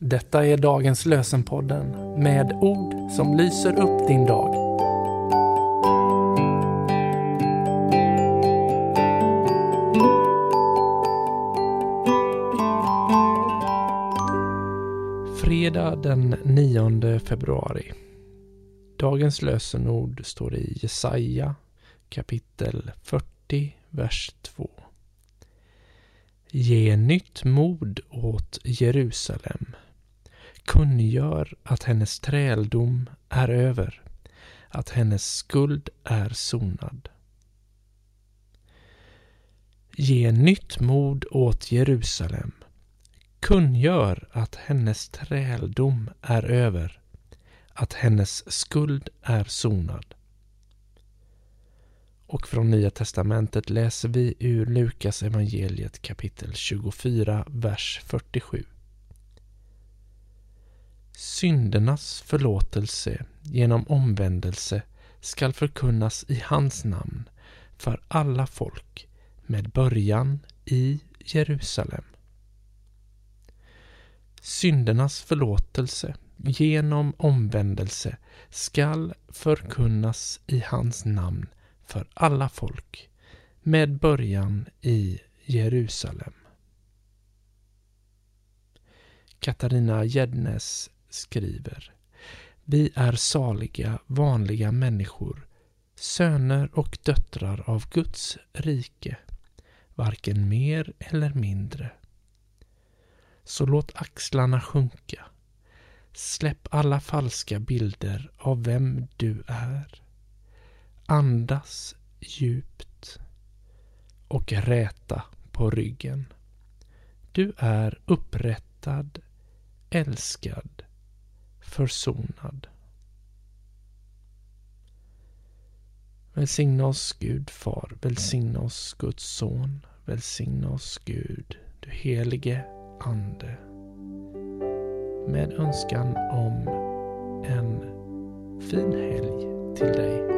Detta är dagens lösenpodden med ord som lyser upp din dag. Fredag den 9 februari. Dagens lösenord står i Jesaja kapitel 40, vers 2. Ge nytt mod åt Jerusalem. Kungör att hennes träldom är över, att hennes skuld är sonad. Ge nytt mod åt Jerusalem. Kungör att hennes träldom är över, att hennes skuld är sonad. Och från Nya Testamentet läser vi ur Lukas evangeliet kapitel 24, vers 47. Syndernas förlåtelse genom omvändelse skall förkunnas i hans namn för alla folk med början i Jerusalem. Syndernas förlåtelse genom omvändelse skall förkunnas i hans namn för alla folk med början i Jerusalem. Katarina Gäddnes skriver Vi är saliga, vanliga människor, söner och döttrar av Guds rike, varken mer eller mindre. Så låt axlarna sjunka. Släpp alla falska bilder av vem du är. Andas djupt och räta på ryggen. Du är upprättad, älskad, försonad. Välsigna oss Gud Far, välsigna oss Guds Son, välsigna oss Gud, du helige Ande. Med önskan om en fin helg till dig.